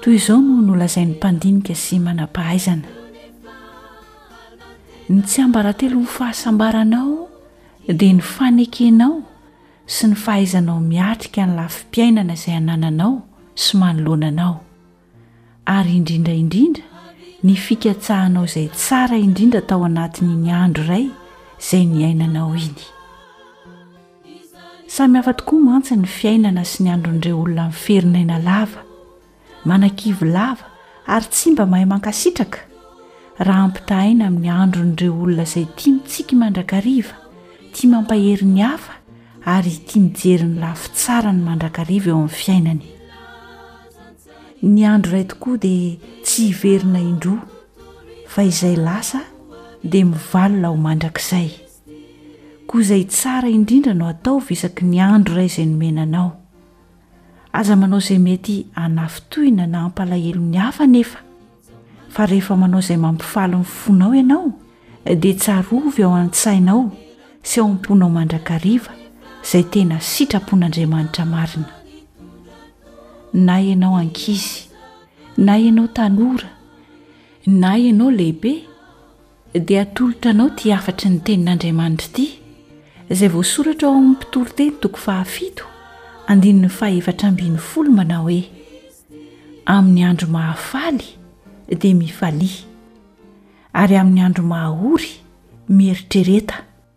Toy izao no nolazain'ny mpandinika sy manam-pahaizana, Ny tsiambaratelon'ny fahasambaranao dia ny fanekenao sy ny fahaizanao miatrika ny lafim-piainana izay anananao sy manoloana anao, ary indrindra indrindra ny fikatsahanao izay tsara indrindra tao anatin'iny andro iray izay niainanao iny. Samy hafa tokoa mantsy ny fiainana sy ny andron'ireo olona miferina aina lava, manakivy lava ary tsy mba mahay mankasitraka, raha ampitahaina amin'ny andron'ireo olona izay tia mitsiky mandrakariva, tia mampahery ny hafa ary tia mijery ny lafy tsarany mandrakariva eo amin'ny fiainany. Ny andro iray tokoa dia tsy hiverina indroa fa izay lasa dia mivalona ho mandrakizay. Koa izay tsara indrindra no ataovy isaky ny andro iray izay nomena anao. Aza manao izay mety hanafintohina na hampalahelo ny hafa anefa, fa rehefa manao izay mampifaly ny fonao ianao dia tsarovy ao an-tsainao sy ao am-ponao mandrakariva izay tena sitrapon'Andriamanitra marina. Na ianao ankizy, na ianao tanora, na ianao lehibe, dia atolotra anao ity hafatry ny Tenin'Andriamanitra ity, izay voasoratra ao amin'ny Mpitoriteny toko fahafito, andininy fahefatra ambin'ny folo, manao hoe, Amin'ny andro mahafaly dia mifalia, ary amin'ny andro mahaory mieritrereta.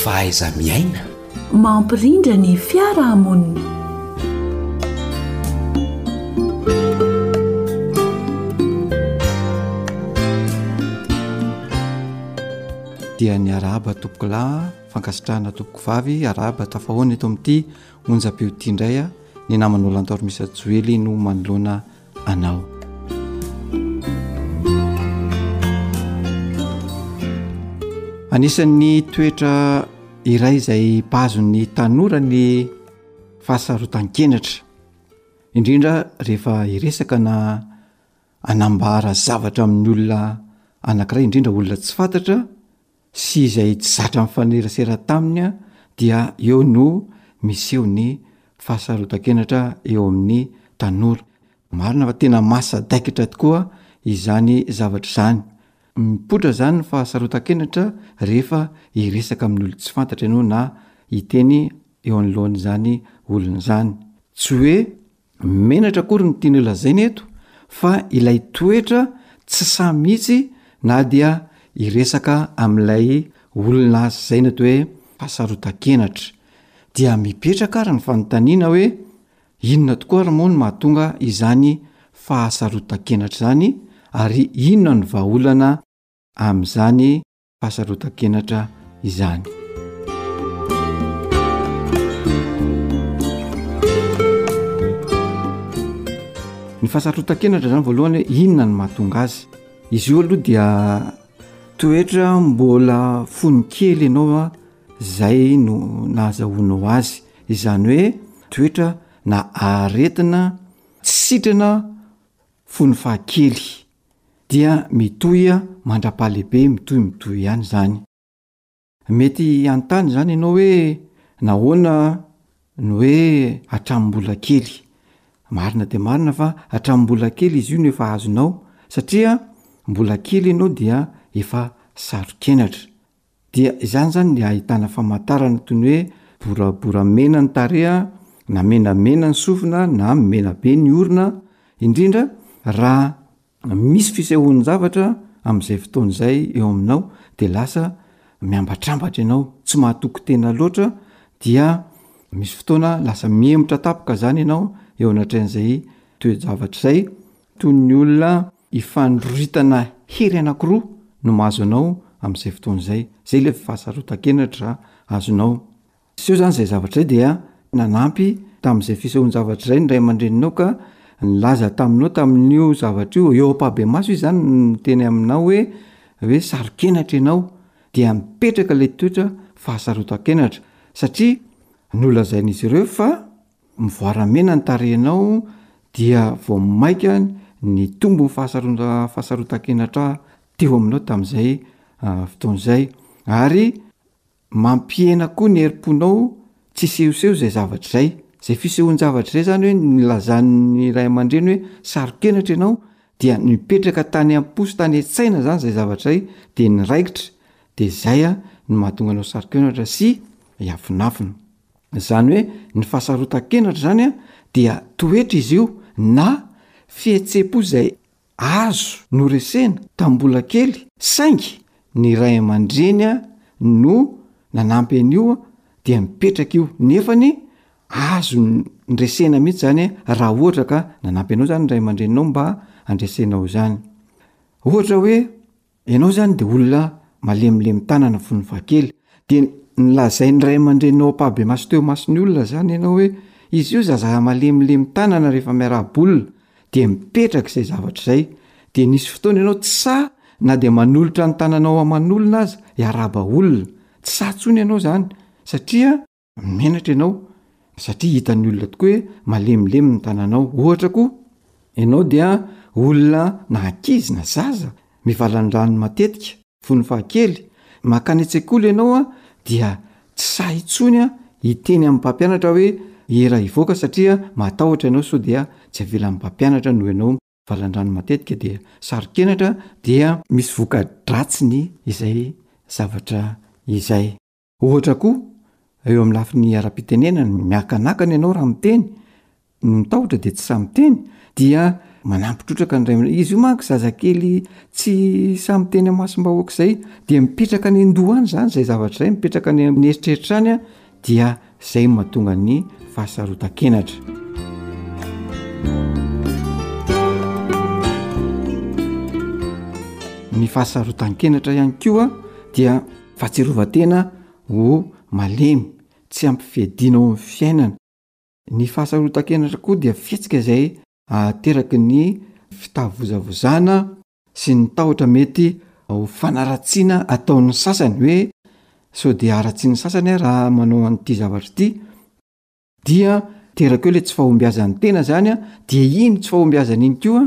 Fahaiza-miaina. Mampirindra ny fiarahamonina. Dia ny arahaba tompokolahy, fankasitrahana tompokovavy, arahaba tafahoana eto amin'ity Onjam-peo ity indray a, ny naman'olona an'i Taormisa Joely no manoloana anao. Anisan'ny toetra iray izay mpahazon'ny tanora ny fahasarotan-kenatra, indrindra rehefa iresaka na anambara zavatra amin'ny olona anankiray, indrindra olona tsy fantatra sy izay tsy zatra nifanerasera taminy dia eo no miseho ny fahasarotan-kenatra eo amin'ny tanora. Marina fa tena mahasadaikatra tokoa izany zavatra izany. Mipoitra izany ny fahasarotan-kenatra rehefa hiresaka amin'olon-tsy fantatra ianao na hiteny eo anoloan'izany olona izany. Tsy hoe Menatra akory ny tiany lazaina eto fa ilay toetra tsy sahy mihitsy na dia hiresaka amin'ilay olona azy izay na dia hoe hasarotan-kenatra. Dia mipetraka ary ny fanontaniana hoe inona tokoa ary moa no mahatonga izany fahasarotan-kenatra izany ary inona no vahaolana amin'izany? fahasarotan-kenatra izany. Ny fahasarotan-kenatra izany voalohany hoe inona no mahatonga azy. Izy io aloha dia toetra mbola fony kely ianao a zay no nahazahoanao azy izany hoe toetra na aretina tsy sitrana fony fahakely dia mitohy mandra-pahalehibe mitohy mitohy ihany izany. Mety hanontany izany ianao hoe nahoana ny hoe hatramin'ny mbola kely. Marina dia marina fa hatramin'ny mbola kely izy io no efa azonao satria mbola kely ianao dia efa saro-kenatra. Dia izany izany ny ahitana famantarana toy ny hoe borabora mena ny tarehy na menamena ny sofina na mena be ny orona, indrindra raha misy fisehoan-javatra amin'izay fotoana izay eo aminao dia lasa miambatrambatra ianao, tsy mahatoky tena loatra dia misy fotoana lasa mihemotra tampoka izany ianao eo anatrehan'izay toe-javatra izay toy ny olona Ifandroritana hery anankiroa no mahazo anao amin'izay fotoana izay. Izay ilay fahasarotan-kenatra azonao. Niseho izany izay zavatra izay dia nanampy tamin'izay fisehoan-javatra izay ny ray aman-dreninao ka nilaza taminao tamin'io zavatra io eo am-pahabemaso izy izany no niteny aminao hoe hoe saro-kenatra ianao dia mipetraka ilay toetra fahasarotan-kenatra satria nolazain'izy ireo fa mivoara mena ny tarehinao dia vao maika nitombo ny fahasarota- fahasarotan-kenatra teo aminao tamin'izay fotoana izay. Ary mampihena koa ny herim-ponao tsy hisehoseho izay zavatra izay. Izay fisehoan-javatra izay izany hoe nilazan'ny ray aman-dreny hoe saro-kenatra ianao dia nipetraka tany am-po sy tany an-tsaina izany izay zavatra izay dia niraikitra. Dia izay no mahatonga anao saro-kenatra sy hiafinafina. Izany hoe ny fahasarotan-kenatra izany dia toetra izy io na fihetsem-po izay azo noresena tamin'ny mbola kely saingy ny ray aman-dreny no nanampy an'io dia mipetraka io nefa ny azo ndresena mihitsy izany raha ohatra ka nanampy anao izany ny ray aman-dreninao mba handresenao izany. Ohatra hoe Ianao izany dia olona malemilemy tanana fony fahakely, dia nolazain'ny ray aman-dreninao ampahibemaso teo imason'ny olona izany ianao hoe, izy io zazalahy malemilemy tanana rehefa miarahaba olona, dia mipetraka izay zavatra izay, dia nisy fotoana ianao tsy sahy na dia manolotra ny tananao aman'olona aza hiarahaba olona, tsy sahy intsony ianao izany satria. menatra ianao satria hitan'ny olona tokoa hoe malemilemy ny tananao ohatra koa ianao dia olona na ankizy na zaza mivalandrano matetika fony fahakely makany an-tsekoly ianao a dia tsy sahy intsony a hiteny amin'ny mpampianatra hoe ela hivoaka satria matahotra ianao sao dia tsy avelan'ny mpampianatra noho ianao valandrano matetika dia saro-kenatra dia misy voka-dratsiny izay zavatra izay Ohatra koa, eo amin'ny lafiny ara-pitenenana, ny miakanakana ianao raha miteny, ny mitahotra dia tsy sahy miteny, dia manampy trotraka ny ray aman-dreny. Izy io manko zazakely tsy sahy miteny amasim-bahoaka izay, dia mipetraka any an-doha any izany izay zavatra izay, mipetraka any amin'ny eritreritra any, dia izay mahatonga ny fahasarotan-kenatra. Ny fahasarotan-kenatra ihany koa dia. Fahatsiarovan-tena ho malemy, tsy ampifiadiana ao amin'ny fiainana. Ny fahasarotan-kenatra koa dia fihetsika izay ateraky ny fitavozavozana sy ny tahotra mety ho fanaratsiana ataon'ny sasany hoe sao dia haratsian'ny sasany aho raha manao an'ity zavatra ity dia teraka eo ilay tsy fahombiazan'ny tena izany dia iny tsy fahombiazana iny koa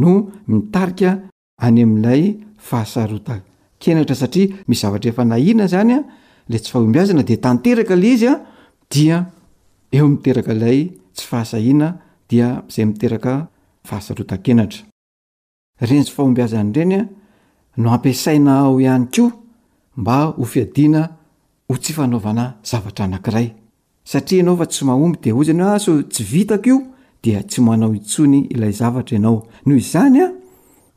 no mitarika any amin'ilay fahasarotan-kenatra satria misy zavatra efa nahiana zany a le tsy fahombiazana de tanteraka le izy a dia eo miteraka ilay tsy fahasahiana dia zay miteraka fahasarotan-kenatra renjy fahombiazany ireny a no ampiasaina ao ihany koa mba ho fiadiana ho tsy fanaovana zavatra anankiray satria ianao fa tsy mahomby dia hoy zany aso tsy vitako io dia tsy manao intsony ilay zavatra ianao noho izany a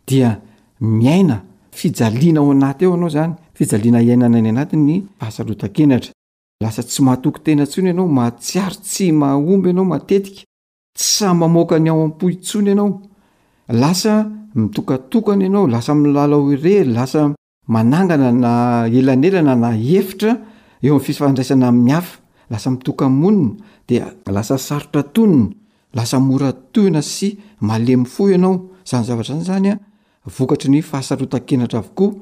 dia miaina fijaliana ao anaty eo anao zany fijaliana iainana any anaty ny fahasarotan-kenatra lasa tsy mahatoky tena intsony ianao mahatsiaro tsy mahomby ianao matetika tsy sahy mamoaka ny ao am-po intsony ianao lasa mitokatokana ianao lasa milalao irery lasa manangana na elanelana na efitra eo amin'ny fifandraisana amin'ny hafa, lasa mitoka-monina, dia lasa sarotra tonina, lasa mora tohina sy malemy fo ianao, izany zavatra izany izany an, vokatry ny fahasarotan-kenatra avokoa,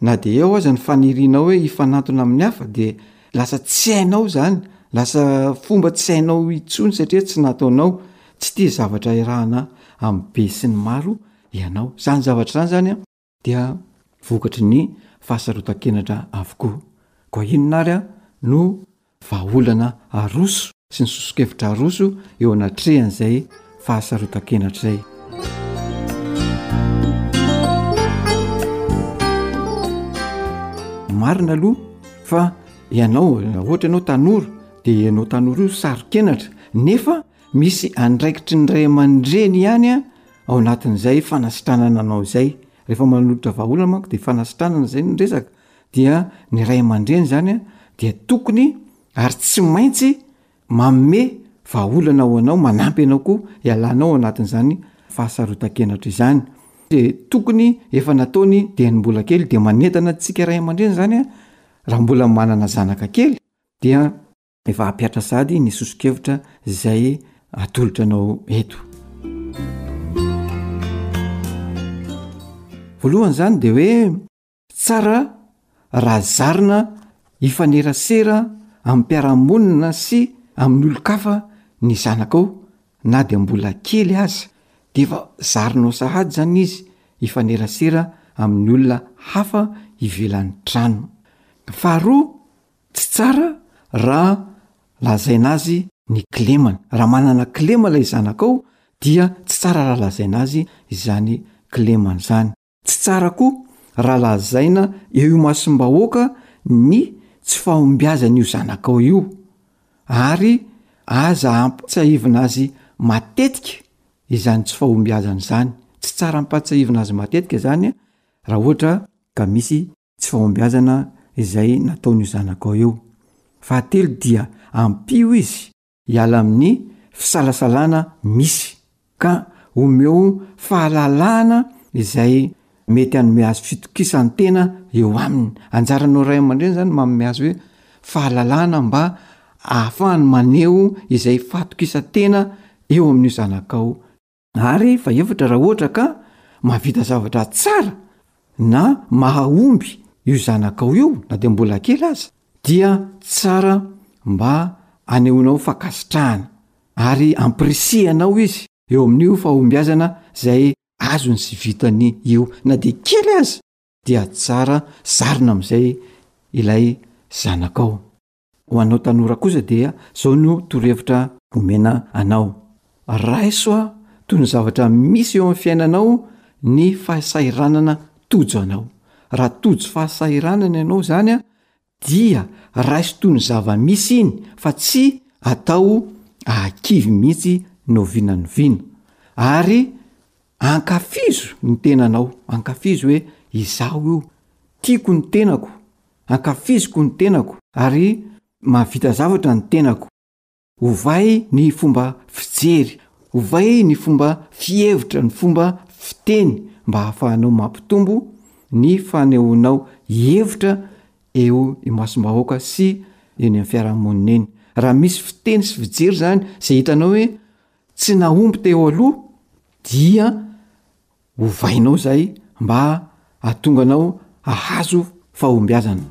na dia eo aza ny fanirianao hoe hifanantona amin'ny hafa dia lasa tsy hainao izany, lasa fomba tsy hainao intsony satria tsy nataonao, tsy tia zavatra iarahana amin'ny be sy ny maro ianao, izany zavatra izany izany an. dia vokatry ny fahasarotan-kenatra avokoa. Koa inona ary no vahaolana aroso sy ny soso-kevitra aroso eo anatrehan'izay fahasarotan-kenatra izay? Marina aloha fa ianao, raha ohatra ianao tanora, dia ianao tanora io saro-kenatra, nefa misy andraikitry ny ray aman-dreny ihany ao anatin'izay fanasitranana nanao izay rehefa manolotra vahaolana manko de fanasitranana zay ny resaka dia ny ray aman-dreny zany a dia tokony ary tsy maintsy maome vahaolana ho anao manampy anao koa hialanao ao anatin'izany fahasarotan-kenatra izany de tokony efa nataony dia ny mbola kely de manentana antsika ray aman-dreny zany a raha mbola manana zanaka kely dia Efa hampihatra sady ny soso-kevitra izay atolotra anao eto. Voalohany izany dia hoe tsara raha zarina hifanerasera amin'ny mpiara-monina sy amin'ny olon-kafa ny zanakao na dia mbola kely aza dia efa zarinao sahady izany izy hifanerasera amin'ny olona hafa ivelan'ny trano. Faharoa Tsy tsara raha lazaina azy ny kilemany. Raha manana kilema ilay zanakao dia tsy tsara raha lazaina azy izany kilemany izany. Tsy tsara koa raha lazaina eo imasom-bahoaka ny tsy fahombiazan'io zanakao io ary aza ampitsiahivina azy matetika izany tsy fahombiazany izany. Tsy tsara ampitsiahivina azy matetika izany raha ohatra ka misy tsy fahombiazana izay nataon'io zanakao io. Fahatelo dia ampio izy hiala amin'ny fisalasalana misy, ka omeo fahalalahana izay mety hanome azy fitokisan-tena eo aminy. Anjaranao ray aman-dreny izany manome azy hoe fahalalahana mba ahafahany maneho izay fahatokisan-tena eo amin'io zanakao io. Ary fahefatra, raha ohatra ka mahavita zavatra tsara na mahahomby io zanakao io na dia mbola kely aza, dia tsara mba anehoanao fankasitrahana ary ampirisihanao izy eo amin'io fahombiazana izay azony sy vitany io, na dia kely aza, dia tsara zarina amin'izay ilay zanakao. Ho anao tanora kosa dia zao no torohevitra omena anao, raiso toy ny zavatra misy eo amin'ny fiainanao ny fahasahiranana tojo anao. Raha tojo fahasahiranana ianao izany dia raiso toy ny zava-misy iny fa tsy atao ahakivy mihitsy ny oviana ny oviana ary ankafizo ny tenanao, ankafizo hoe izaho io, tiako ny tenako, Ankafiziko ny tenako ary mahavita zavatra ny tenako. Ovay ny fomba fijery, ovay ny fomba fihevitra, ny fomba fiteny mba hahafahanao mampitombo ny fanehoanao hevitra eo imasom-bahoaka sy eny amin'ny fiarahamonina eny. Raha misy fiteny sy fijery izany izay hitanao hoe tsy nahomby teo aloha dia Ovainao izay mba hahatonga anao hahazo fahombiazana.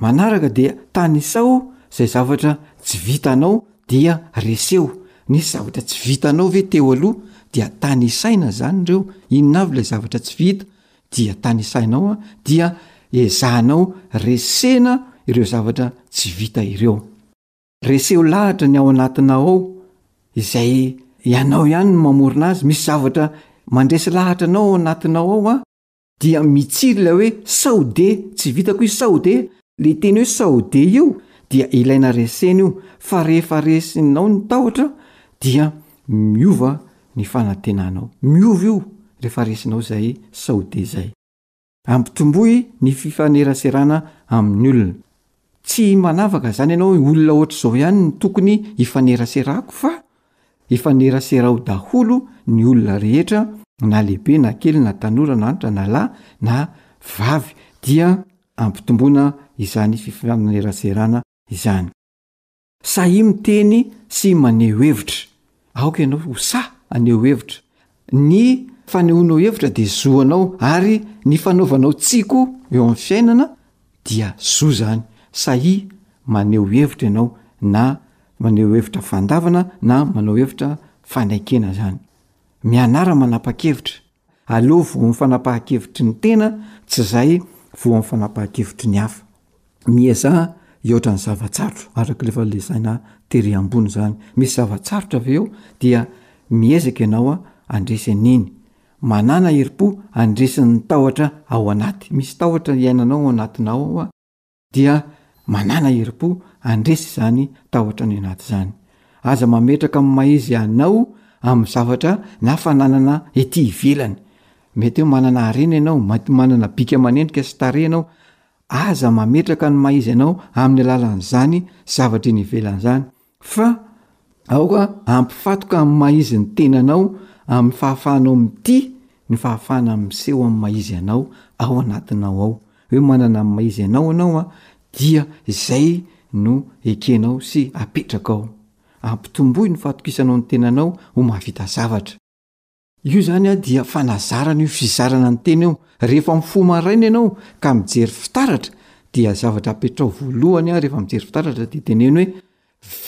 Manaraka dia tanisaho izay zavatra tsy vitanao dia reseho. Nisy zavatra tsy vitanao ve teo aloha dia tanisaina izany ireo, inona avy ilay zavatra tsy vita dia tanisainao an, dia ezahanao resena ireo zavatra tsy vita ireo. Reseho lahatra ny ao anatinao ao izay ianao ihany no mamorona azy, misy zavatra mandresy lahatra anao ao anatinao ao an, dia mitsiry ilay hoe sao de tsy vitako io sao de le teny hoe sao de io dia ilaina resena io fa rehefa resinao ny tahotra dia miova ny fanantenanao, miova io rehefa resinao izay sao de izay. Ampitomboy ny fifaneraserana amin'ny olona. Tsy manavaka izany ianao hoe olona ohatr'izao ihany no tokony hifaneraserako fa ifaneraserao daholo ny olona rehetra na lehibe na kely na tanora na antitra na lahy na vavy dia ampitomboina izany fifaneraserana izany. Sahy miteny sy maneho hevitra. Aoka ianao ho sahy haneho hevitra. Ny fanehoanao hevitra dia zo anao ary ny fanaovanao tsihy koa eo amin'ny fiainana dia zo izany. Sahy maneho hevitra ianao na maneho hevitra fandavana na manao hevitra fanekena izany. Mianara manapa-kevitra. Aleo voan'ny fanapahan-kevitry ny tena tsy izay voan'ny fanapahan-kevitry ny hafa. Miezaha hihoatra ny zava-tsarotra, araka ilay efa lazaina tery ambony izany. Misy zava-tsarotra avy eo dia miezaka ianao handresy an'iny. Manàna herim-po handresy ny tahotra ao anaty. Misy tahotra iainanao ao anatinao. dia manàna herim-po handresy izany tahotra any anaty izany. Aza mametraka amin'ny maha-izy anao amin'ny zavatra na fananana ety ivelany. Mety hoe manana harena ianao, mety manana bika aman'endrika sy tarehy ianao, aza mametraka ny maha-izy anao amin'ny alalan'izany zavatra eny ivelany izany, Fa aoka hampifatoka amin'ny maha izy ny tenanao amin'ny fahafahanao mitia ny fahafahana miseho amin'ny maha izy anao ao anatinao ao. Hoe manana amin'ny maha izy anao ianao an, dia izay no ekenao sy apetrakao. Ampitomboy ny fahatokisanao ny tenanao ho mahavita zavatra. Io izany dia fanazarana io fizarana ny teny io. Rehefa mifoha maraina ianao ka mijery fitaratra dia zavatra apetraho voalohany rehefa mijery fitaratra dia teneno hoe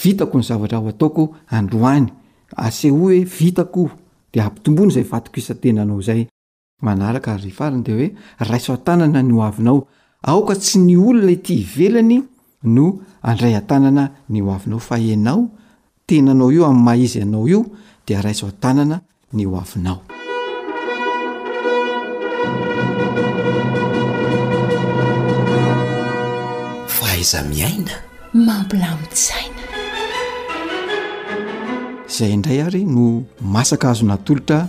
vitako ny zavatra ho ataoko androany. Asehoy hoe vitako dia ampitomboina izay fahatokisan-tenanao izay. Manaraka ary farany dia hoe raiso an-tanana ny hoavinao. Aoka tsy ny olona ety ivelany no handray an-tanana ny hoavinao fa ianao tenanao io amin'ny maha izy anao io dia raiso an-tanana ny ho avinao. Fahaiza-miaina mampilamin-tsaina. Izay indray ary no masaka azo natolotra.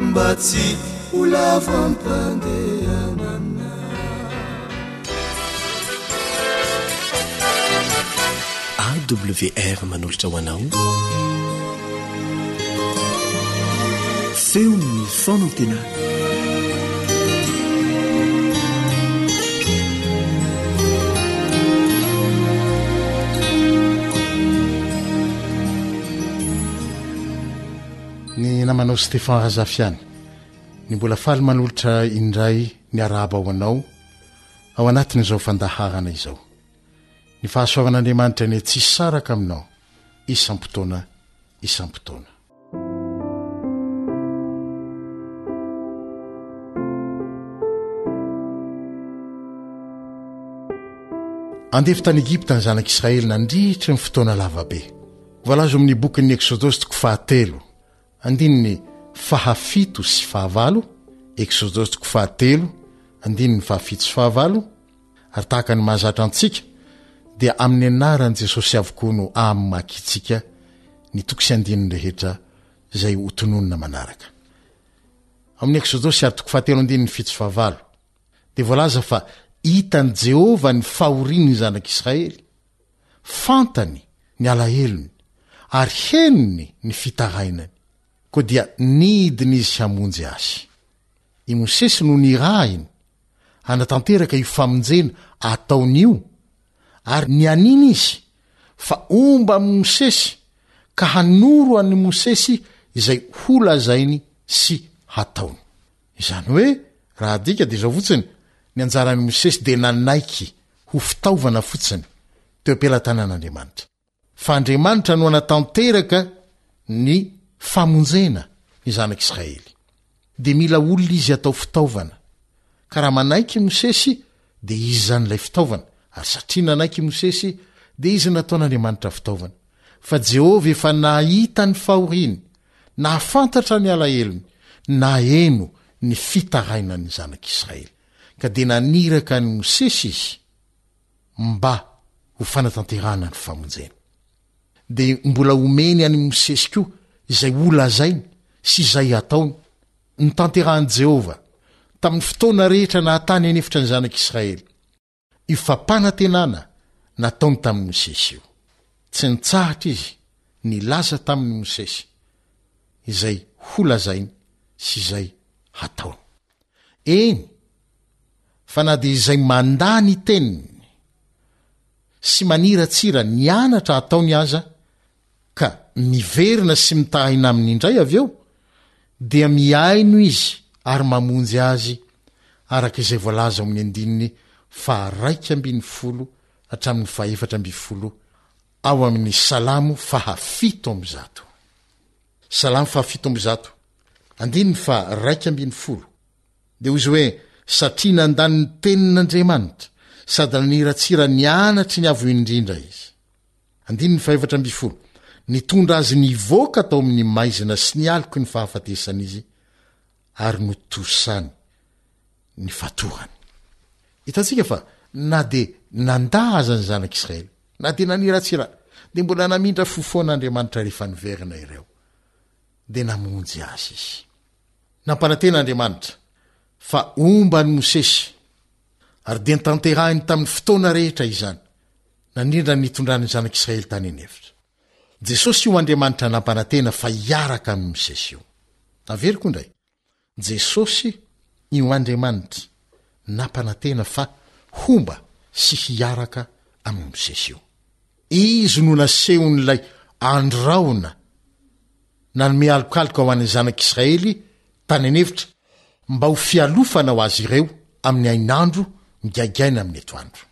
Mba tsy ho lavo am-pandehanana AWR manolotra ho anao Feon'ny Fanantenana Ny namanao Stefan Razafiani ny mbola faly manolotra indray ny arahaba ho anao ao anatin'izao fandaharana izao. Ny fahasoavan'Andriamanitra anie tsy saraka aminao isam-potoana isam-potoana. Andevo tany Egypta ny zanak'Israely nandritry ny fotoana lavabe. Voalaza ao amin'ny bokin'ny Eksodosy toko fahatelo andininy fahafito sy fahavalo, Eksodosy toko fahatelo andininy fahafito sy fahavalo, ary tahaka ny mahazatra antsika dia amin'ny anaran'i Jesosy avokoa no amakintsika ny toko sy andininy rehetra izay ho tononina manaraka. Amin'ny Eksodosy ary toko fahatelo andininy fito sy fahavalo dia voalaza fa hitan'i Jehovah ny fahorian'ny zanak'Israely Fantany ny alahelony ary henony ny fitarainany, koa dia nidina izy hamonjy azy. I Mosesy no nirahiny hanatanteraka io famonjena ataony io, ary nianiana izy fa homba amin'i Mosesy ka hanoro an'i Mosesy izay holazainy sy hataony. Izany hoe, raha adika dia izao fotsiny, ny anjaran'i Mosesy dia nanaiky ho fitaovana fotsiny teo am-pelatanan'Andriamanitra, fa Andriamanitra no hanatanteraka ny famonjena ny zanak'Israely, dia mila olona izy hatao fitaovana, ka raha manaiky i Mosesy, dia izy izany ilay fitaovana, ary satria nanaiky i Mosesy, dia izy nataon'Andriamanitra fitaovana, fa Jehovah efa nahita ny fahoriany, nahafantatra ny alahelony, naheno ny fitarainan'ny zanak'Israely. Ka dia naniraka an'i Mosesy izy mba ho fanatanterahana ny famonjeny. Dia mbola omeny an'i Mosesy koa izay holazainy sy izay hataony. Notanterahin'i Jehovah tamin'ny fotoana rehetra naha-tany an'efitra ny zanak'Israely. io fampanantenana nataony tamin'i Mosesy io. Tsy nitsahatra izy nilaza tamin'i Mosesy izay holazainy sy izay hataony. Eny, fa na dia izay mandà ny teniny sy maniratsira ny anatra ataony aza ka miverina sy mitahina aminy indray avy eo, dia mihaino izy ary mamonjy azy, araka izay voalaza ao amin'ny andininy faharaika ambin'ny folo hatramin'ny fahefatra ambin'ny folo ao amin'ny Salamo fahafito amby zato. Salamo fahafito amby zato, andininy faharaika ambin'ny folo, dia hoy izy hoe, Satria nandà ny tenin'Andriamanitra, sady naniratsira ny anatry ny Avo Indrindra izy. Andininy fahefatra ambin'ny folo, Nitondra azy nivoaka tao amin'ny maizina sy ny aloky ny fahafatesany izy, ary notosany ny fatohany. Hitantsika fa na dia nandà aza ny zanak'Israely, na dia naniratsira, dia mbola namindra fo foana Andriamanitra rehefa niverina ireo, dia namonjy azy Izy. Nampanantena Andriamanitra fa homba an'i Mosesy. ary dia notanterahiny tamin'ny fotoana rehetra izany, nanindra ny nitondran'ny zanak'Israely tany an'efitra. Jesosy io Andriamanitra nampanantena fa hiaraka amin'i Mosesy io. Averiko indray, Jesosy io Andriamanitra nampanantena fa homba sy hiaraka amin'i Mosesy io. Izy no nasehon'ilay andry rahona nanome alokaloka ho an'ny zanak'Israely tany an'efitra mba ho fialofana ho azy ireo amin'ny hainandro migaigaina amin'ny etoandro.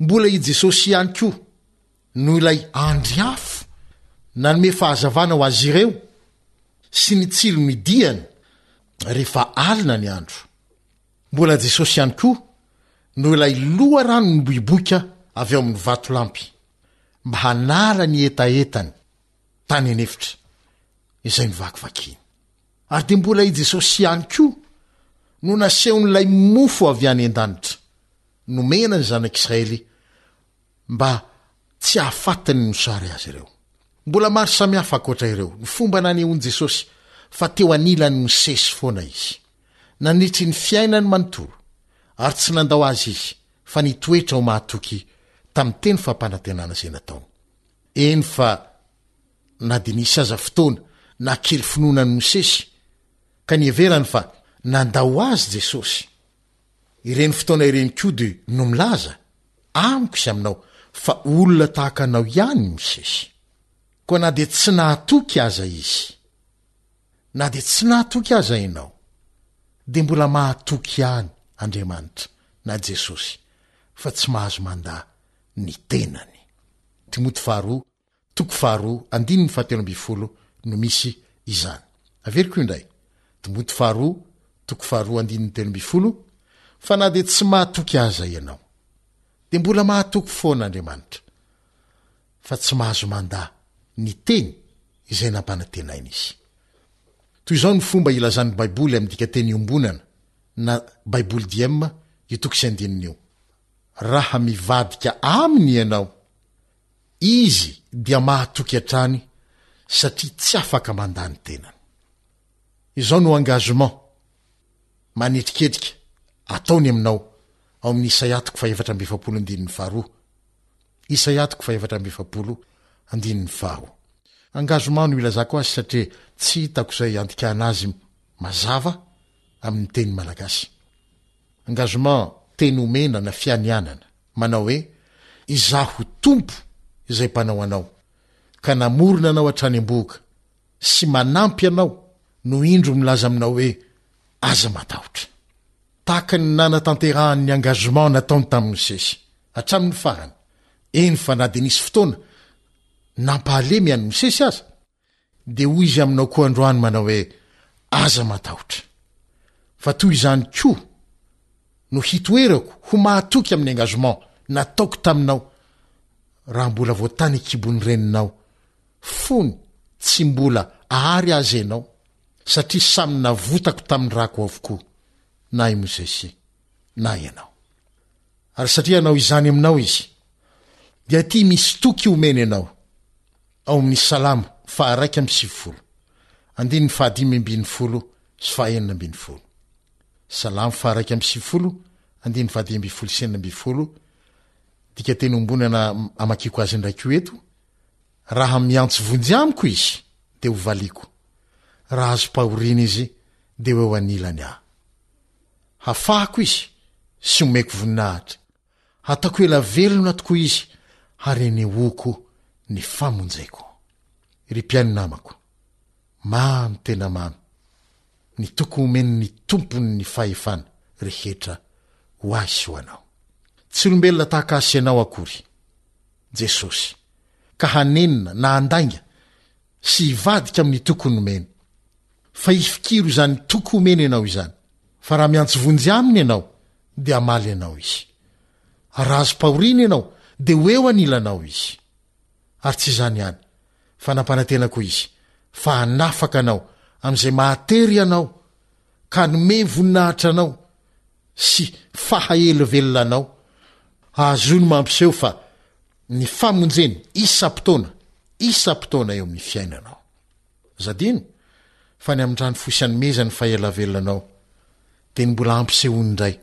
Mbola i Jesosy ihany koa no ilay andry afo nanome fahazavana ho azy ireo sy ny tsilo midihany rehefa alina ny andro. Mbola Jesosy ihany koa no ilay loharano niboiboika avy ao amin'ny vatolampy mba hanala ny hetahetany tany an'efitra izay novakivakiany. Ary dia mbola i Jesosy ihany koa no nasehon'ilay mofo avy any an-danitra, nomena ny zanak'Israely mba tsy hahafaty ny mosary azy ireo. Mbola maro samihafa ankoatra ireo ny fomba nanehoan'i Jesosy fa teo anilan'i Mosesy foana izy. Nanetry ny fiainany manontolo, ary tsy nandao azy izy, fa nitoetra ho mahatoky tamin'ny teny fampanantenana izay nataony. Eny fa na dia nisy aza fotoana naha kely finoana an'i Mosesy, ka niheverany fa nandao azy Jesosy, Ireny fotoana ireny koa dia no milaza, amiko sy aminao, fa olona tahaka anao ihany Mosesy. Koa na dia tsy nahatoky aza izy. Na dia tsy nahatoky aza ianao, dia mbola mahatoky ihany Andriamanitra, na Jesosy, fa tsy mahazo mandà ny tenany. Timoty faharoa, Toko faharoa andininy fahatelo ambin'ny folo no misy izany. Averiko io indray, Timoty faharoa toko faharoa andininy telo ambin'ny folo, Fa na dia tsy mahatoky aza ianao, dia mbola mahatoky foana Andriamanitra, fa tsy mahazo mandà ny teny izay nampanantenainy izy. Toy izao no fomba ilazan'ny Baiboly amin'ny dikanteny iombonana na Baiboly Diem io toko sy andininy io, Raha mivadika aminy ianao, Izy dia mahatoky hatrany satria tsy afaka mandà ny tenany. Izao no engagement manetriketrika ataony aminao ao amin'ny Isaia toko fahefatra amby efapolo andininy faharoa, Isaia toko fahefatra amby efapolo andininy faharoa. Engagement no ilazako azy satria tsy hitako izay iantikana azy mazava amin'ny teny malagasy. Engagement, teny omena na fianianana, manao hoe, Izaho Tompo izay mpanao anao, ka namorona anao hatrany am-bohoka, sy manampy anao no indro milaza aminao hoe, Aza matahotra. Tahaka ny nanatanterahany ny engagement nataony tamin'i Mosesy, hatramin'ny farany, eny fa na dia nisy fotoana nampahalemy an'i Mosesy aza, Dia hoy Izy aminao koa androany manao hoe, Aza matahotra. Fa toy izany koa no hitoherako ho mahatoky amin'ny engagement nataoko taminao raha mbola vao tany an-kibon'ny reninao fony tsy mbola ary aza ianao satria samy navotako tamin'ny rako avokoa na i Mosesy na ianao. Ary satria hanao izany aminao Izy, dia ity misy toky omeny anao. Ao amin'ny Salamo faha raika amby sivifolo, andininy faha dimy ambin'ny folo sy faha enina ambin'ny folo. Salamo faha raika amby sivifolo, andininy faha dimy ambin'ny folo sy enina ambin'ny folo, Dikateny iombonana amakiako azy indray koa eto, Raha miantso vonjy amiko izy, dia hovaliako, raha azom-pahoriana izy, dia ho eo anilany aho. Hafahako izy sy homeko voninahitra. Hataoko ela velona tokoa izy ary anehoako ny famonjeko. Ry mpihaino namako, mamy tena mamy ny toky omen'ny Tompon'ny fahefana rehetra ho ahy sy ho anao. Tsy olombelona tahaka ahy sy ianao akory Jesosy ka hanenina na handainga sy hivadika amin'ny toky nomeny. Fa ifikiro izany toky omeny ianao izany, fa raha miantso vonjy Aminy ianao dia hamaly anao Izy. Raha azom-pahoriana ianao, dia ho eo anilanao Izy. Ary tsy izany ihany, fa nampanantena koa Izy fa hanafaka anao amin'izay mahatery anao ka hanome voninahitra anao sy fahaelvelona anao. Azony mampiseho fa ny famonjeny isam-potoana isam-potoana eo amin'ny fiainanao. Zadino, fa ny amin-drano fohy sy anomezany fa ela velona anao. Dia ny mbola ampisehoany indray,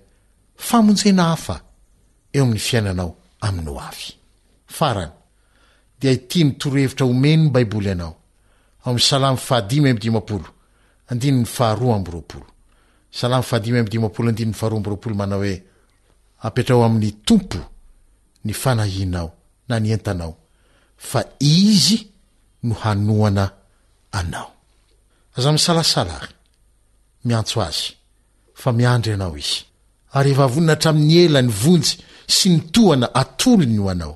famonjena hafa eo amin'ny fiainanao amin'ny hoavy. Farany, dia ity ny torohevitra omen'ny Baiboly anao, ao amin'ny Salamo fahadimy amby dimampolo, andininy faharoa amby roapolo. Salamo fahadimy amby dimampolo andininy faharoa amby roapolo manao hoe, Apetrao amin'ny Tompo ny fanahianao na ny entanao, fa Izy no hanohana anao. Aza misalasala ary miantso Azy, fa miandry anao Izy. Ary rehefa vonona hatramin'ny ela ny vonjy sy ny tohana atolony ho anao,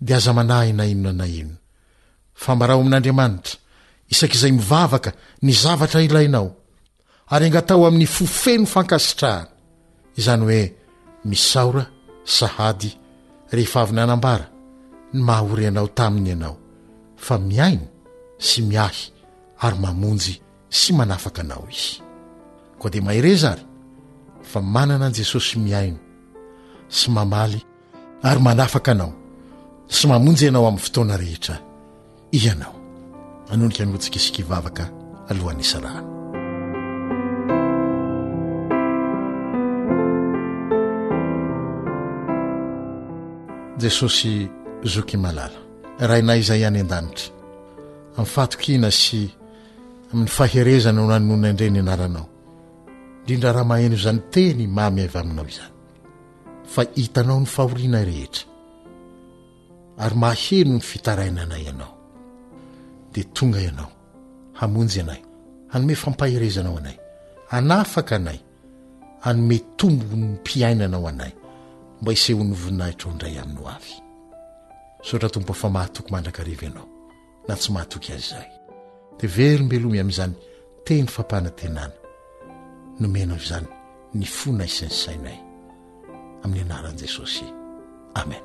dia aza manahy na inona na inona, fa ambara ao amin'Andriamanitra isak'izay mivavaka ny zavatra ilainao, ary angataho amin'ny fo feno fankasitrahana, izany hoe misaora sahady rehefa avy nanambara ny maha-ory anao taminy ianao, fa mihaino sy miahy ary mamonjy sy manafaka anao Izy. Koa dia mahereza ary, fa manana an'i Jesosy mihaino sy mamaly ary manafaka anao sy mamonjy anao amin'ny fotoana rehetra ianao. Anonika ny hotsika isika hivavaka alohan'ny isalahana. Jesosy zoky malala, Rainay izay any an-danitra, amin'ny fahatokiana sy amin'ny faherezana no nanonandre ny anaranao, indrindra raha maheno izany teny mamy avy aminao izany. fa hitanao ny fahorianay rehetra ary maheno ny fitarainanay ianao dia tonga ianao hamonjy anay hanome fampaherezana ho anay hanafaka anay hanome tombony mpiainana ho anay mba hisehoan'ny voninahitro indray amin'ny ho avy misaotra tompo fa mahatoky mandrakariva ianao na tsy mahatoky azy izay dia velombelomy amin'izany teny fampanantenana nomenao izany ny fonay sy ny sainay amin'ny anaran'i jesosy amen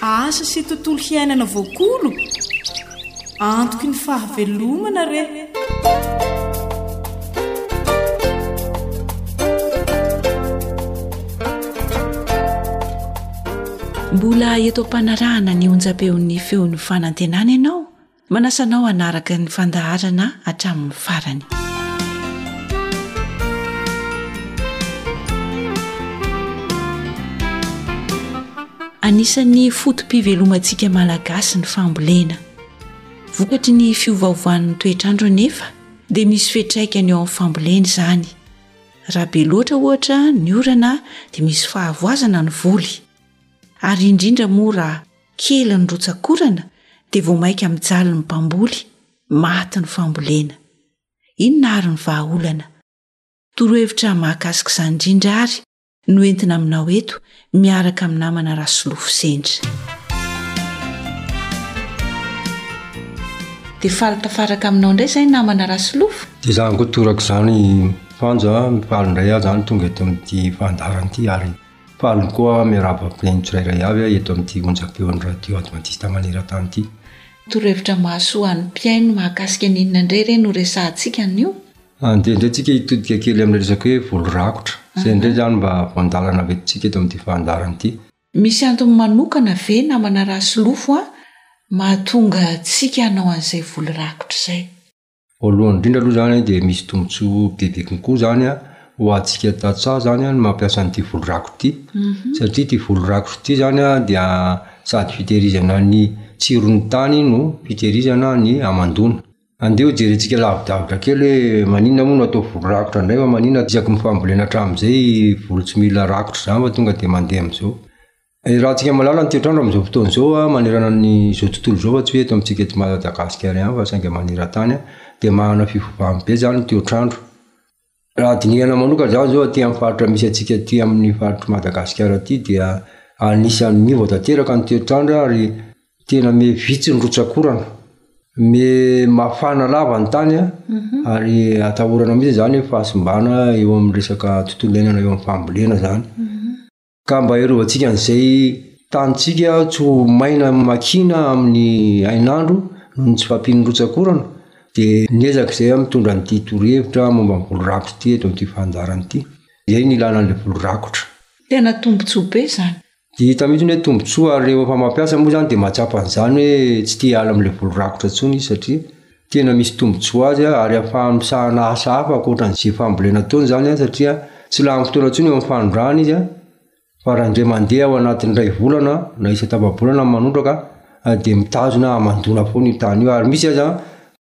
Asa sy tontolo hiainana voakolo? Antoky ny fahavelomana re! Mbola eto am-panarahana ny onjam-peon'ny Feon'ny Fanantenana ianao? Manasa anao hanaraka ny fandaharana hatramin'ny farany. Anisan'ny foto-pivelomantsika Malagasy ny fambolena. Vokatry ny fiovaovan'ny toetr'andro anefa dia misy fiantraikany eo amin'ny fambolena izany. Raha be loatra ohatra ny orana dia misy fahavoazana ny voly, ary indrindra moa raha Kely ny rotsakorana dia vao maika mijaly ny mpamboly, maty ny fambolena. Inona ary ny vahaolana? Torohevitra mahakasika izany indrindra ary no entina aminao eto miaraka amin'ny namana Rasolofo Zendra. Dia faly tafaraka aminao indray izay namana Rasolofo. Dia izany koa toraka izany Fanja, faly indray aho izany tonga eto amin'ity fandaharana ity ary Faly koa miarahaba mpino tsirairay avy aho eto amin'ity onjam-peon'ny Radio Advantista Maneran-tany ity. Torohevitra mahasoa an'ny mpihaino mahakasika ny inona indray re no resahantsika anio? Andeha indray tsika hitodika kely amin'ny resaka hoe volo rakotra. Izay indray izany mba voan-dalana avy eto tsika eto amin'ity fandaharana ity. Misy antony manokana ve namana Rasolofo an mahatonga antsika hanao an'izay volo rakotra izay? Voalohany indrindra aloha izany dia misy tombontsoa bebe kokoa izany ho antsika tantsaha izany ny mampiasa an'ity volo rako ity. Satria ity volo rako ity izany dia sady fitehirizana ny tsiron'ny tany no fitehirizana ny hamandoana. Andeha hojerentsika lavidavitra kely hoe maninona moa no atao volo rakotra indray fa maninona isaky ny fambolena hatramin'izay volo tsy mila rakotra izany fa tonga dia mandeha amin'izao. Iarahantsika malala ny toetr'andro amin'izao fotoana izao manerana an'izao tontolo izao fa tsy hoe eto amintsika eto Madagasikara ihany fa saingy maneran-tany dia manana fiovaovany be izany ny toetr'andro. Raha dinihana manokana izany izao aty amin'ny faritra misy antsika aty amin'ny faritr'i Madagasikara aty dia anisan'ny miova tanteraka ny toetr'andro ary tena miha vitsy ny rotsak'orana. Miha mafana lava ny tany ary atahorana mihitsy izany ny fahasimbana eo amin'ny resaka tontolo iainana eo amin'ny fambolena izany. Ka mba hiarovantsika an'izay tanintsika tsy ho maina makiana amin'ny hainandro noho ny tsy fahampian'ny rotsak'orana dia niezaka izay aho mitondra an'ity torohevitra momba ny volorakotro ity eto amin'ity fandaharana ity. Izay no ilana an'ilay volorakotro. Tena tombontsoa be izany. Dia hita mihitsy ny hoe tombontsoa ary rehefa mampiasa moa izany dia mahatsapa an'izany hoe tsy te hiala amin'ilay volorakotro intsony izy satria tena misy tombontsoa azy ary afahany misahana asa hafa ankoatran'izay fambolena ataony izany satria tsy lany fotoana intsony eo amin'ny fanondrahana izy fa raha indray mandeha ao anatin'ny iray volana na isan-tapa-bolana manondraka dia mitazona hamandoana foana io tany io ary misy aza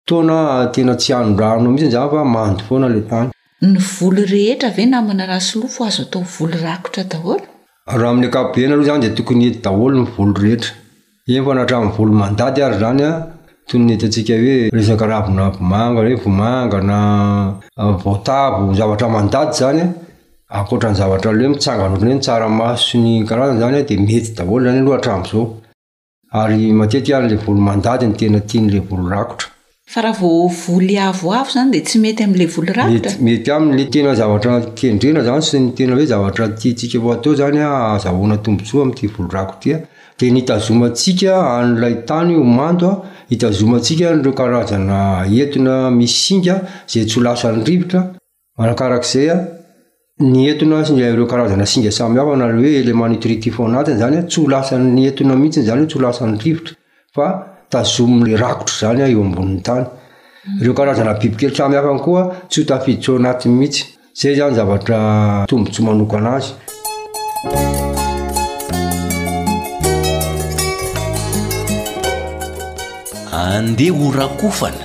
fotoana tena tsy anondrahanao mihitsy izany fa mando foana ilay tany. Ny voly rehetra ve namana Rasolofo azo atao voly rakotra daholo? Raha amin'ny ankapobeny aloha izany dia tokony hety daholo ny voly rehetra. Efa hatramin'ny volo mandady ary izany an, toy ny hitantsika hoe resaka ravin'avomanga hoe vomanga na voatavo, zavatra mandady izany an, ankoatra ny zavatra le mitsangana ohatran'ny hoe ny tsaramaso sy ny karazany izany an dia mety daholo izany aloha hatramin'izao. Ary matetika ary ilay volo mandady no tena tian'ilay volo rakotra. Fa raha vao voly avoavo izany dia tsy mety amin'ilay voly rakotra? Mety mety amin'ny tena zavatra kendrena izany sy ny tena hoe zavatra tiantsika ho atao izany an, ahazahoana tombontsoa amin'ity voly rakotra ity an, dia ny hitazomantsika an'ilay tany ho mando an, hitazomantsika an'ireo karazana etona misy singa izay tsy ho lasan'ny rivotra, Manakarak'izay, ny etona sy ireo karazana singa samy hafa na hoe éléments nutritifs ao anatiny izany tsy ho lasan'ny etona mihitsy izany hoe tsy ho lasan'ny rivotra fa tazomin'ny rakotra izany eo ambonin'ny tany. Ireo karazana bibikely samy hafa ihany koa tsy ho tafiditra ao anatiny mihitsy. Izay izany zavatra tombontsoa manokana azy. Andeha ho rakofana!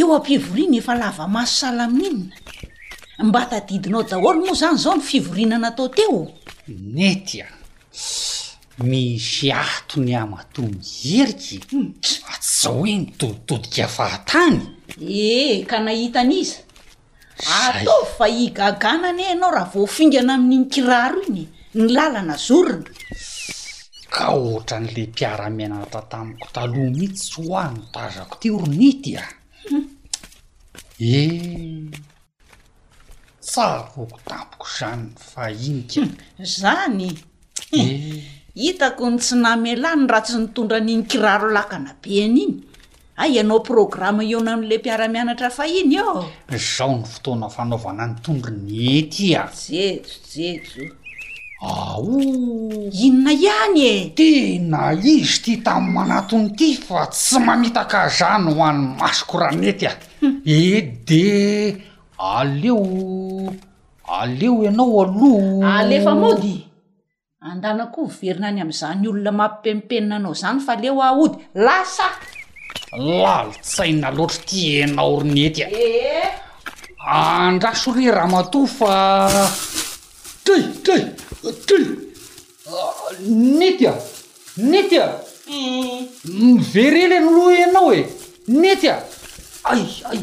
Eo am-pivoriana efa lava maso salamina. Mba tadidinao daholo moa izany izao ny fivoriana natao teo? Netia, misy ato ny hamatoa ny heriky fa tsy hoe nitoditodika fahatany? Ee, ka nahita an'iza? Zay. Ataovy fa higagana anie ianao raha voafingana amin'iny kiraro iny e! Ny lalana zorona. Ka ohatran'ilay mpiara-mianatra tamiko taloha mihitsy ho'a no tazako teo ry Nity a! Eh! Tsaroako tampoka izany ny fahiny ka! Izany? Eh! Hitako ny tsy namelany raha tsy nitondra an'iny kiraro lakana be an'iny. Hay ianao programa iona amin'ilay mpiara-mianatra fahiny ô? Izao no fotoana fanaovana ny tondrony ety a! Jejo, jejo. Aoh! Inona ihany e? Tena izy ity tamin'ny manatona ity fa tsy mamitaka azany ho an'ny masoko raha nety a! Ede, aleo, aleo ianao aloha. Alefa mody! Andana koa hoverina any amin'izany olona mampipempenina anao izany fa leo aho hody. Lasa! Lalin-tsaina loatra ity enao ry Nety a! Andraso re ramatoa fa. Ty! Ty! Ty! Nety a! Nety a! Miverely aloha enao e! Nety a! Ay! Ay!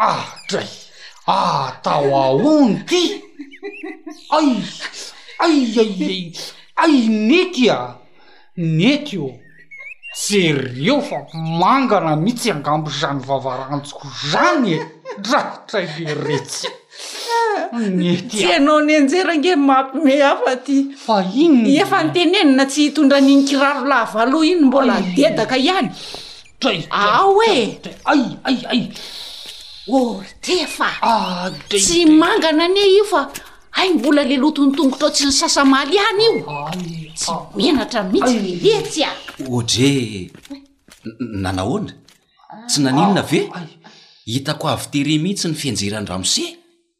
Ah! dray! ah! atao ahoana ty? ay! ay! ay! ay! nety a! nety ô! jereo fa mangana mihitsy angamba izany vava ranjoko izany e! dray! dray! leretsy! nety a! tsy ianao nianjera ange mampime hafa ty! fa inona? efa notenenina tsy hitondra an'iny kiraro lava loha iny mbola dedaka ihany! Ao e! Ortefa! Tsy mangana anie io fa hay mbola le loton'ny tongotra ao tsy ny sasamaly ihany io! Tsy menatra mihitsy ny letsy a! Odre! Nanahoana? Tsy naninona ve? Hitako avy tery mihitsy ny fianjeran-dramose!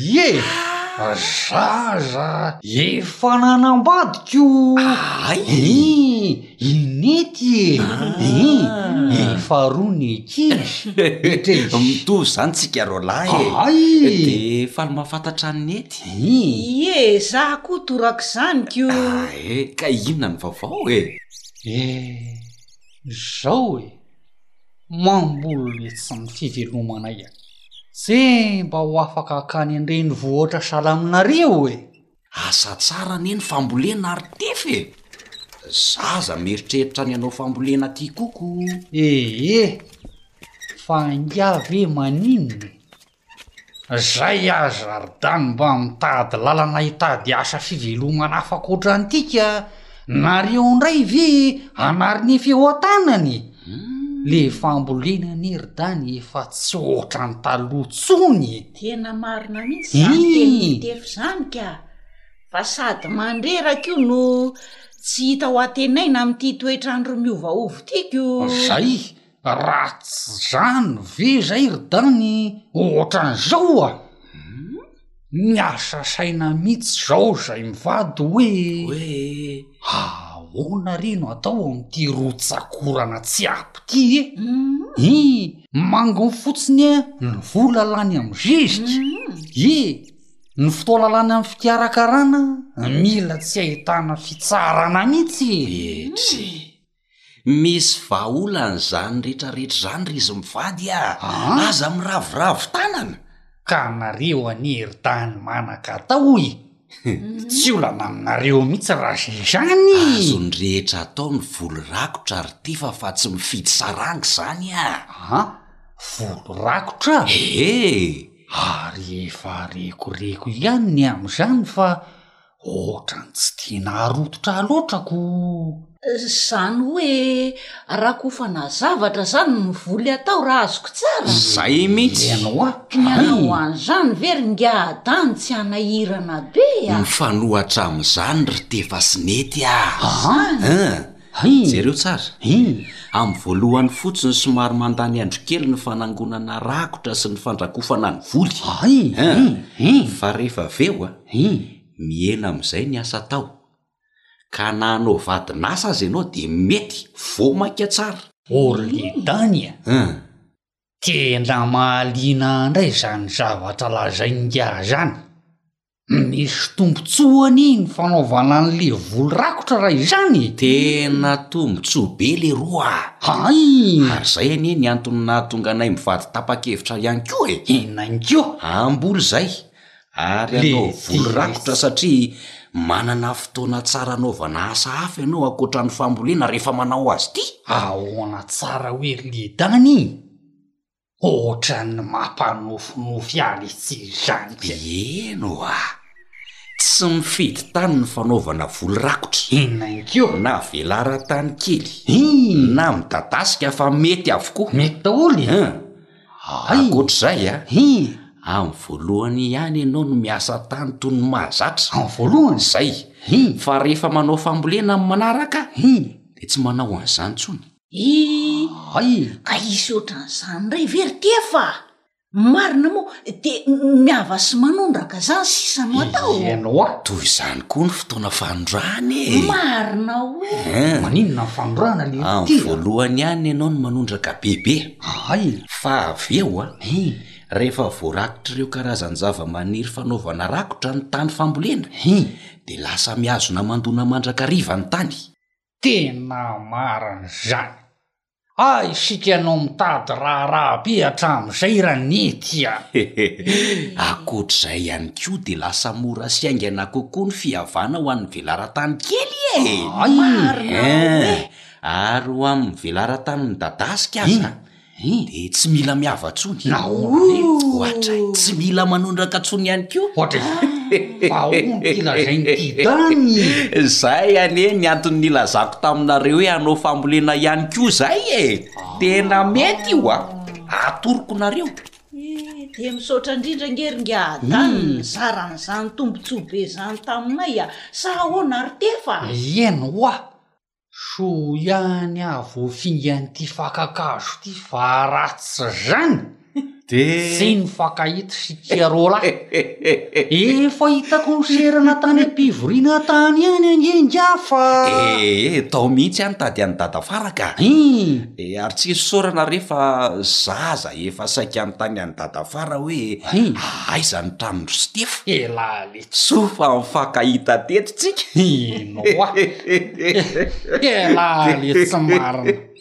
Ie! Zaza efa nanambadiko! Ay! Ii! I Nety e! Ii! Efa roa ny ankizy! Etrez! Mitovy izany tsika roalahy e! Ay! De faly mahafantatra an'i Nety! Ii! Ie! Za koa toraka izany ko! Ae! Ka inona ny vaovao e? Ee! Zao e! Mamboly ny tsy ny fivelomanay a! Ze mba ho afaka hankany an-drenivohotra salaminareo e! Asa tsara anie ny fambolena ry Tef e! Za aza mieritreritra ny hanao fambolena aty koko! Ee! Fa ingahy ve maninona e! Izay aza ry Dan mba mitady lalana hitady asa fivelomana hafa ankoatra antika nareo ndray ve hanary ny fihoatanany? le fambolena anie ry Dan efa tsy ohatran'ny taloha tsony e! Tena marina mihitsy zany tenin'i Tefy zany ka! Fa sady mandreraka io no tsy hita ho antenaina amin'ity toetr'andro miovaova ity ko! Zay! Raha tsy zany ve zay ry dany ohatran'izao oa miasa saina mihitsy zao zay mivady hoe hoe ahoana re no atao am'ty rotsakorana tsy ampy ty e i manginy fotsiny a ny vola lany am zezika e ny fotoana lany am fikarakarana mila tsy ahitana fitsarana mihitsy e. Misy vahaolana izany rehetra rehetra izany ry izy mivady a! Aza miraviravy tanana! Ka nareo anie ry tany manaka atao hoy tsy olana aminareo mihitsy raha izany! Azony rehetra atao ny voly rakotra ry Tifa fa tsy mifidy saranga izany a! A! Voly rakotra? Ee! Ary efa rekoreko ihany ny amin'izany fa Ohatran'ny tsy dia naharototra ahy loatra ko! Zany hoe rakofana zavatra zany ny voly atao raha azoko tsara? Zay mintsy! Ianao a! Kinianao an'izany ve ry ngiahadany tsy hanahirana be a! Mifanohatra amin'izany ry tefa sy nety a! Zany! Hum! Jereo tsara. Hum! Amin'ny voalohany fotsiny somary mandany andro kely ny fanangonana rakotra sy ny fandrakofana ny voly. Hum! Fa rehefa avy eo, mihena amin'izay ny asa atao. Ka na hanao vadin'asa aza ianao dia mety vao mainka tsara. Orly Dany a! Tena mahaliana indray izany zavatra lazain'ingahy izany. Misy tombotsoany ny fanaovana an'le volo rakotra raha izany e! Tena tombotsoa be leroa a! Hay! Ary zay anie ny antony nahatonga anay mivady tapa-kevitra ihany koa e! Inona ko? Hamboly zay ary hanao volo rakotra satria manana fotoana tsara anaovana asa hafa ianao ankoatra ny fambolena rehefa manao azy ity! Ahoana tsara hoe le dany? Ohatran'ny mampanofinofy ahy le Tsiranitra e! Eny oa! Tsy mifidy tany ny fanaovana voly rakotra. Inona ihany koa? Na velaran-tany kely. Iny! Na midadasika fa mety avokoa. Mety daholo e! An! Ankoatr'izay an! Iny! Amin'ny voalohany ihany ianao no miasa tany toy ny mahazatra. Amin'ny voalohany? Izay! Iny! Fa rehefa manao fambolena amin'ny manaraka? Iny! Dia tsy manao an'izany intsony. Ay! Ka hisy ohatran'izany indray ve ry TF a? Marina moa dia miava sy manondraka izany sisa no atao? Ianao a! Toy izany koa ny fotoana fanondràna e! Marina hoe! Ein! Maninona ny fanondràna lehitia a? Amin'ny voalohany ihany ianao no manondraka bebe. Ay! Fa avy eo a! Ein! Rehefa voarakotr'ireo karazan-javamaniry fanaovana rakotra ny tany fambolena, ein! dia lasa mihazona mandona mandrakariva ny tany. Tena marina izany. A isika no mitady raharaha be hatramin'izay ra nety a! Ankoatr'izay ihany koa dia lasa mora sy haingana kokoa ny fihavana ho an'ny velaran-tany kely e! Hay! Marina e! Ary ho amin'ny velaran-tanin'i Dadasika aza Hum dia tsy mila miava tsony. Nahoana etsy ohatray. Tsy mila manondraka tsony ihany koa. Ohatray zany. Vahohon ty lazainy ty dany e. Zay anie ny antony nilazako taminareo hoe hanao fambolena ihany koa zay e. Tena mety io a. Atoroko nareo. Eh dia misaotra indrindra ange ry ngiahy dany nizara an'izany tombotsoa be izany taminay a. Sa ahoana ry tefa a. Eny hoa. Soa ihany aho vao fingan'ity fakan-kazo ity fa raha tsy zany de tsy ny fankahita sy kiarola efa hitako niserana tany am-pivoriana tany ihany ange ingahy fa ee tao mihitsy aho nitady an'i dadafara ka ee ary tsy isaorana re fa zaza efa saika nitany an'i dadafara hoe aiza ny tranondry Sitefo elah le Soa fa mifankahita teto tsika. Ino oa? Elah le tsy marina.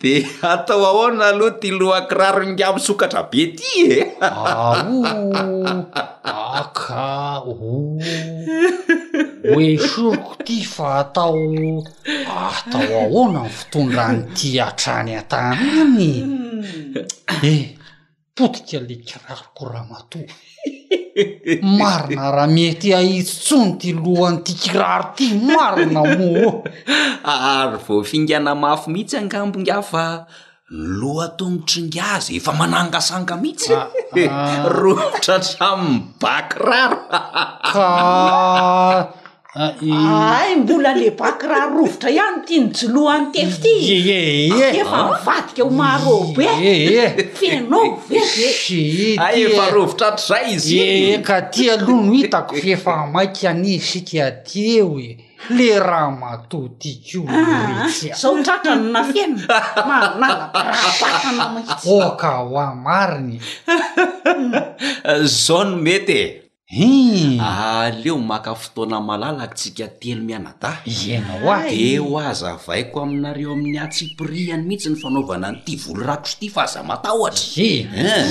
De atao ahoana aloha ty lohan-kiraro ingahy misokatra be ty e? Aoh aka ooh ho esoriko ty fa atao atao ahoana ny fitondran'ity hatrany an-tany any e? potika le kiraroko ramatoa marina raha mety ahitsy tsony ty lohan' ty kiraro ty marina mo ary voafingana mafy mihitsy angambo nga fa ny loha tongotry nga aza efa manangasanga mihitsy ah, ah. rohotra hatramin'ny bakiraro ka Ahay mbola le bakiraro rovitra ihany ity nijoloha nitefy ty efa mivadika ho marobe fenao ve efa rovitra hatrizay izy eka ty aloha no hitako fa efa maika anie isika aty eo e le ramatoa ty ko retsy zao tratra ny nafenina marinala barabatana mihitsy oka hoa marina e zao no mety e Hii! Aleo maka fotoana malala antsika telo mianadahy. Ianao ah! Dia hohazavaiko aminareo amin'ny antsipirihany mihitsy ny fanaovana an'ity volo rakotra ity fa aza matahotra. Ye!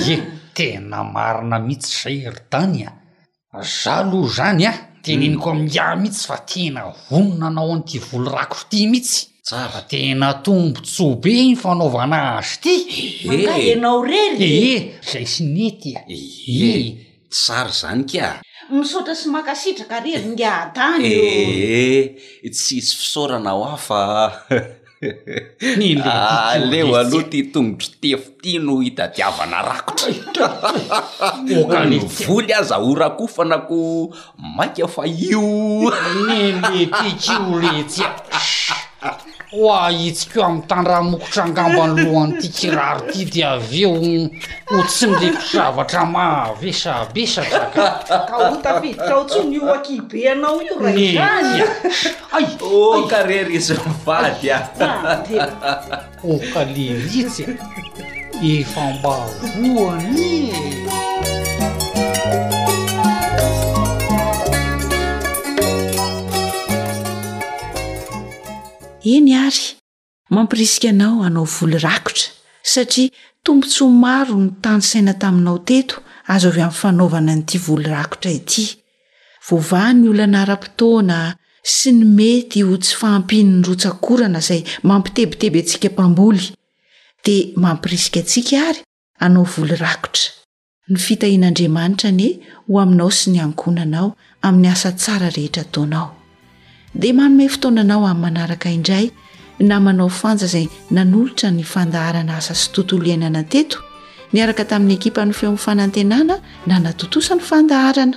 Ye! Tena marina mihitsy izay ry Dany a! Za aloha izany a! Teneniko amin'ny ahy mihitsy fa tena vonona hanao an'ity volo rakotra ity mihitsy. Tsara. Fa tena tombontsoa be ny fanaovana azy ity. Ehe! Angaha ianao irery? Ehe! Izay tsy nety a! Ehe! Tsara zany ka! Misaotra sy mankasitraka ary enga tany ô! Ee, tsisy fisaorana ho ahy fa aleo aloha ty tongotry tefy ty no itadiavana rakotra e! Na ny voly aza ho rakofana ko maika fa io! Neny ty kioletsy a! Ho ahitsiko amin'ny tandramokotra angamba ny lohan'ity kiraro ity dia avy eo ho tsindriko zavatra mahavesabesatra ka. Ka ho tafiditra ao tsony io akibe anao io raha izany. Meky a! Oh ka re ry zafady a! Oh ka le vitsy a! Efa mba voany e! Eny ary, mampirisika anao hanao voly rakotra, satria tombontsoa maro no tanisaina taminao teto azo avy amin'ny fanaovana an'ity voly rakotra ity. Voavaha ny olana ara-potoana sy ny mety ho tsy fahampian'ny rotsak'orana izay mampitebiteby antsika mpamboly, dia mampirisika antsika ary hanao voly rakotra. Ny fitahian'Andriamanitra anie ho aminao sy ny ankohonanao amin'ny asa tsara rehetra ataonao. Dia manome fotoana anao amin'ny manaraka indray na manao fanja izay nanolotra ny fandaharana asa sy tontolo iainana teto miaraka tamin'ny ekipan'ny feon'ny fanantenana nanatontosa ny fandaharana.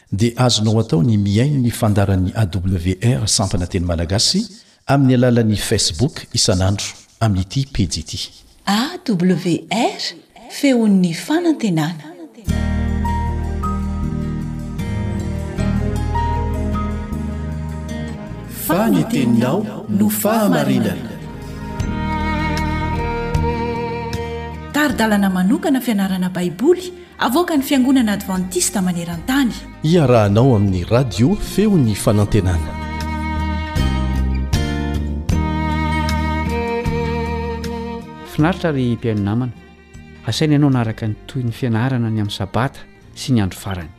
dia azonao atao ny mihaino ny fandaharan'ny AWR sampana teny malagasy amin'ny alalan'ny Facebook isan'andro amin'ity pejy ity. AWR, feon'ny fanantenana. Fa ny teninao no fahamarinana. Tari-dalana manokana fianarana Baiboly Avoakan'ny Fiangonana Advantista maneran-tany. Iarahanao amin'ny Radio Feon'ny Fanantenana. Finaritra ry mpihaino namana. Asaina ianao hanaraka ny toy ny fianarana ny amin'ny Sabata sy ny andro farany.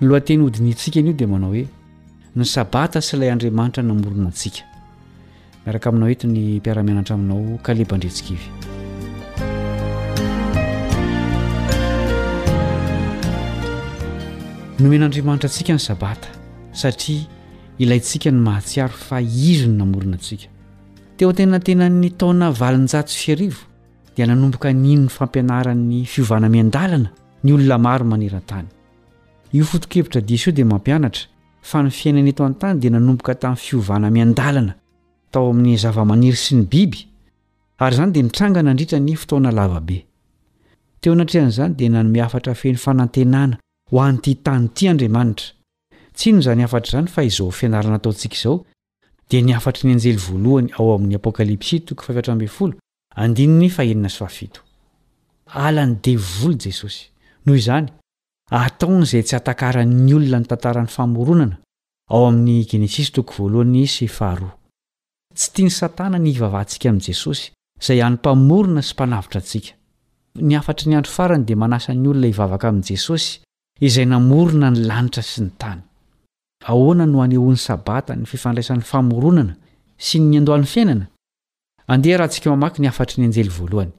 Ny lohateny hodinihintsika anio dia manao hoe, Ny Sabata sy ilay Andriamanitra namorona antsika. Miaraka aminao eto ny mpiara-mianatra aminao Caleb Andretsikivy. Nomen'Andriamanitra antsika ny sabata satria ilaintsika ny mahatsiaro fa izy no namorona antsika. Teo antenantenan'ny taona valonjato sy arivo dia nanomboka nino ny fampianaran'ny fiovana miandalana ny olona maro maneran-tany. Io foto-kevitra diso io dia mampianatra fa ny fiainana eto an-tany dia nanomboka tamin'ny fiovana miandalana tao amin'ny zavamaniry sy ny biby, ary izany dia nitranga nandritra ny fotoana lava be. Teo anatrehan'izany dia nanome hafatra feno fanantenana ho an'ity tany ity Andriamanitra. Tsy inona izany hafatra izany fa izao fianarana ataontsika izao, dia ny hafatry ny anjely voalohany ao amin'ny Apokalypsy toko fahefatra ambin'ny folo, andininy fahenina sy fahafito. Halan'ny devoly Jesosy. Noho izany, Ataony izay tsy hatakaran'ny olona ny tantaran'ny famoronana ao amin'ny Genesisy toko voalohany sy faharoa. Tsy tian'i Satana ny hivavahantsika amin'i Jesosy, izay hany Mpamorona sy Mpanavotra antsika. Ny hafatry ny andro farany dia manasa ny olona hivavaka amin'i Jesosy izay namorona ny lanitra sy ny tany. Ahoana no hanehoan'ny Sabata ny fifandraisan'ny famoronana sy ny niandohan'ny fiainana? Andeha arahantsika mamaky ny hafatry ny anjely voalohany.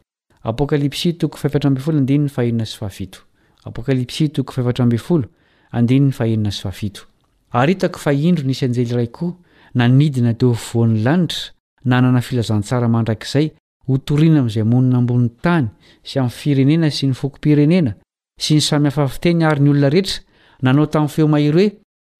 Apokalypsy toko fahefatra ambin'ny folo andininy fahenina sy fahafito Apokalypsy toko fahefatra ambin'ny folo andininy fahenina sy fahafito Ary hitako fa indro nisy anjely iray koa nanidina teo afovoan'ny lanitra nanana filazantsara mandrakizay hotorina amin'izay monina ambonin'ny tany sy amin'ny firenena sy ny fokom-pirenena sy ny samy hafa fiteny ary ny olona rehetra nanao tamin'ny feo mahery hoe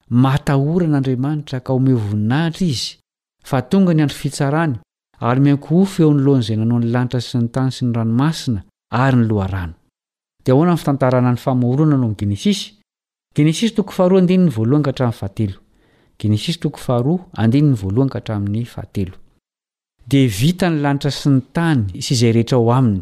Matahorana Andriamanitra ka omeo voninahitra Izy fa tonga ny andro fitsarany ary miankohofo eo anoloan'izay nanao ny lanitra sy ny tany sy ny ranomasina ary ny loharano. Dia ahoana ny fitantarana ny famoronana ao amin'ny Genesisy? Genesisy toko faharoa andininy voalohany ka hatramin'ny fahatelo. Genesisy toko faharoa andininy voalohany ka hatramin'ny fahatelo. Dia vita ny lanitra sy ny tany sy izay rehetra ao aminy.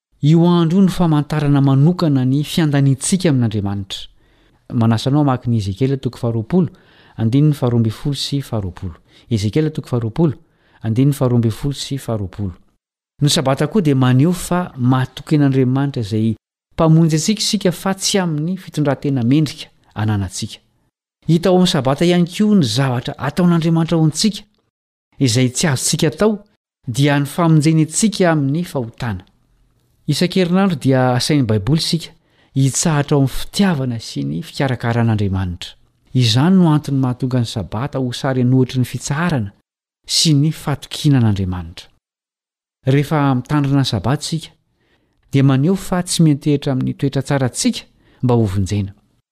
Io andro io no famantarana manokana ny fiandaniantsika amin'Andriamanitra. Manasa anao hamaky ny Ezekiela toko faharoapolo, andininy faharoa ambin'ny folo sy faharoapolo. Ezekiela toko faharoapolo, andininy faharoa ambin'ny folo sy faharoapolo. Ny Sabata koa dia maneho fa mahatoky an'Andriamanitra izay Mpamonjy antsika isika fa tsy amin'ny fitondran-tena mendrika ananantsika. Hita ao amin'ny Sabata ihany koa ny zavatra ataon'Andriamanitra ho antsika. Izay tsy azontsika atao dia ny famonjeny antsika amin'ny fahotana. Isan-kerinandro dia asain'ny Baiboly isika hitsahatra ao amin'ny fitiavana sy ny fikarakaran'Andriamanitra. Izany no antony mahatonga ny Sabata ho sary an'ohatry ny fitsaharana sy ny fatokiana an'Andriamanitra. Rehefa mitandrina ny Sabata isika, dia maneho fa tsy miantehitra amin'ny toetra tsarantsika mba hovonjena.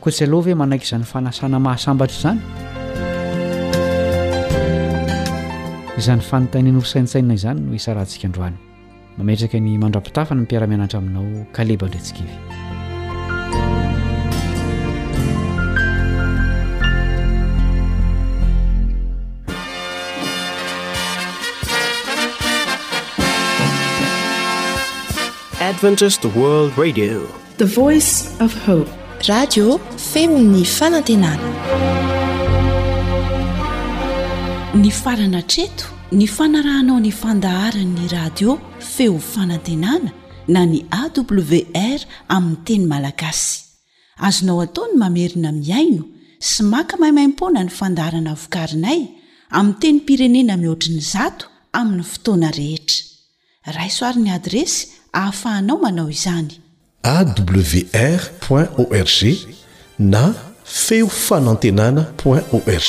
Costello ve manaiky izany fanasana mahasambatra izany? Izany fanontaniana hosaintsainina izany no hisarahantsika androany. Mametraka ny mandra-pitafa ny mpiara-mianatra aminao Kaleba Andretsikivy. Adventist World Radio. The voice of hope. Radio feo ny fanantenana. Nifarana hatreto ny fanarahanao ny fandaharan'ny radio feo fanantenana na ny AWR amin'ny teny malagasy. Azonao atao ny mamerina mihaino sy maka maimaimpoana ny fandaharana vokarinay amin'ny tenim-pirenena mihoatry ny zato amin'ny fotoana rehetra. Raiso ary ny adiresy ahafahanao manao izany. awr point org na feo fanantenana point org.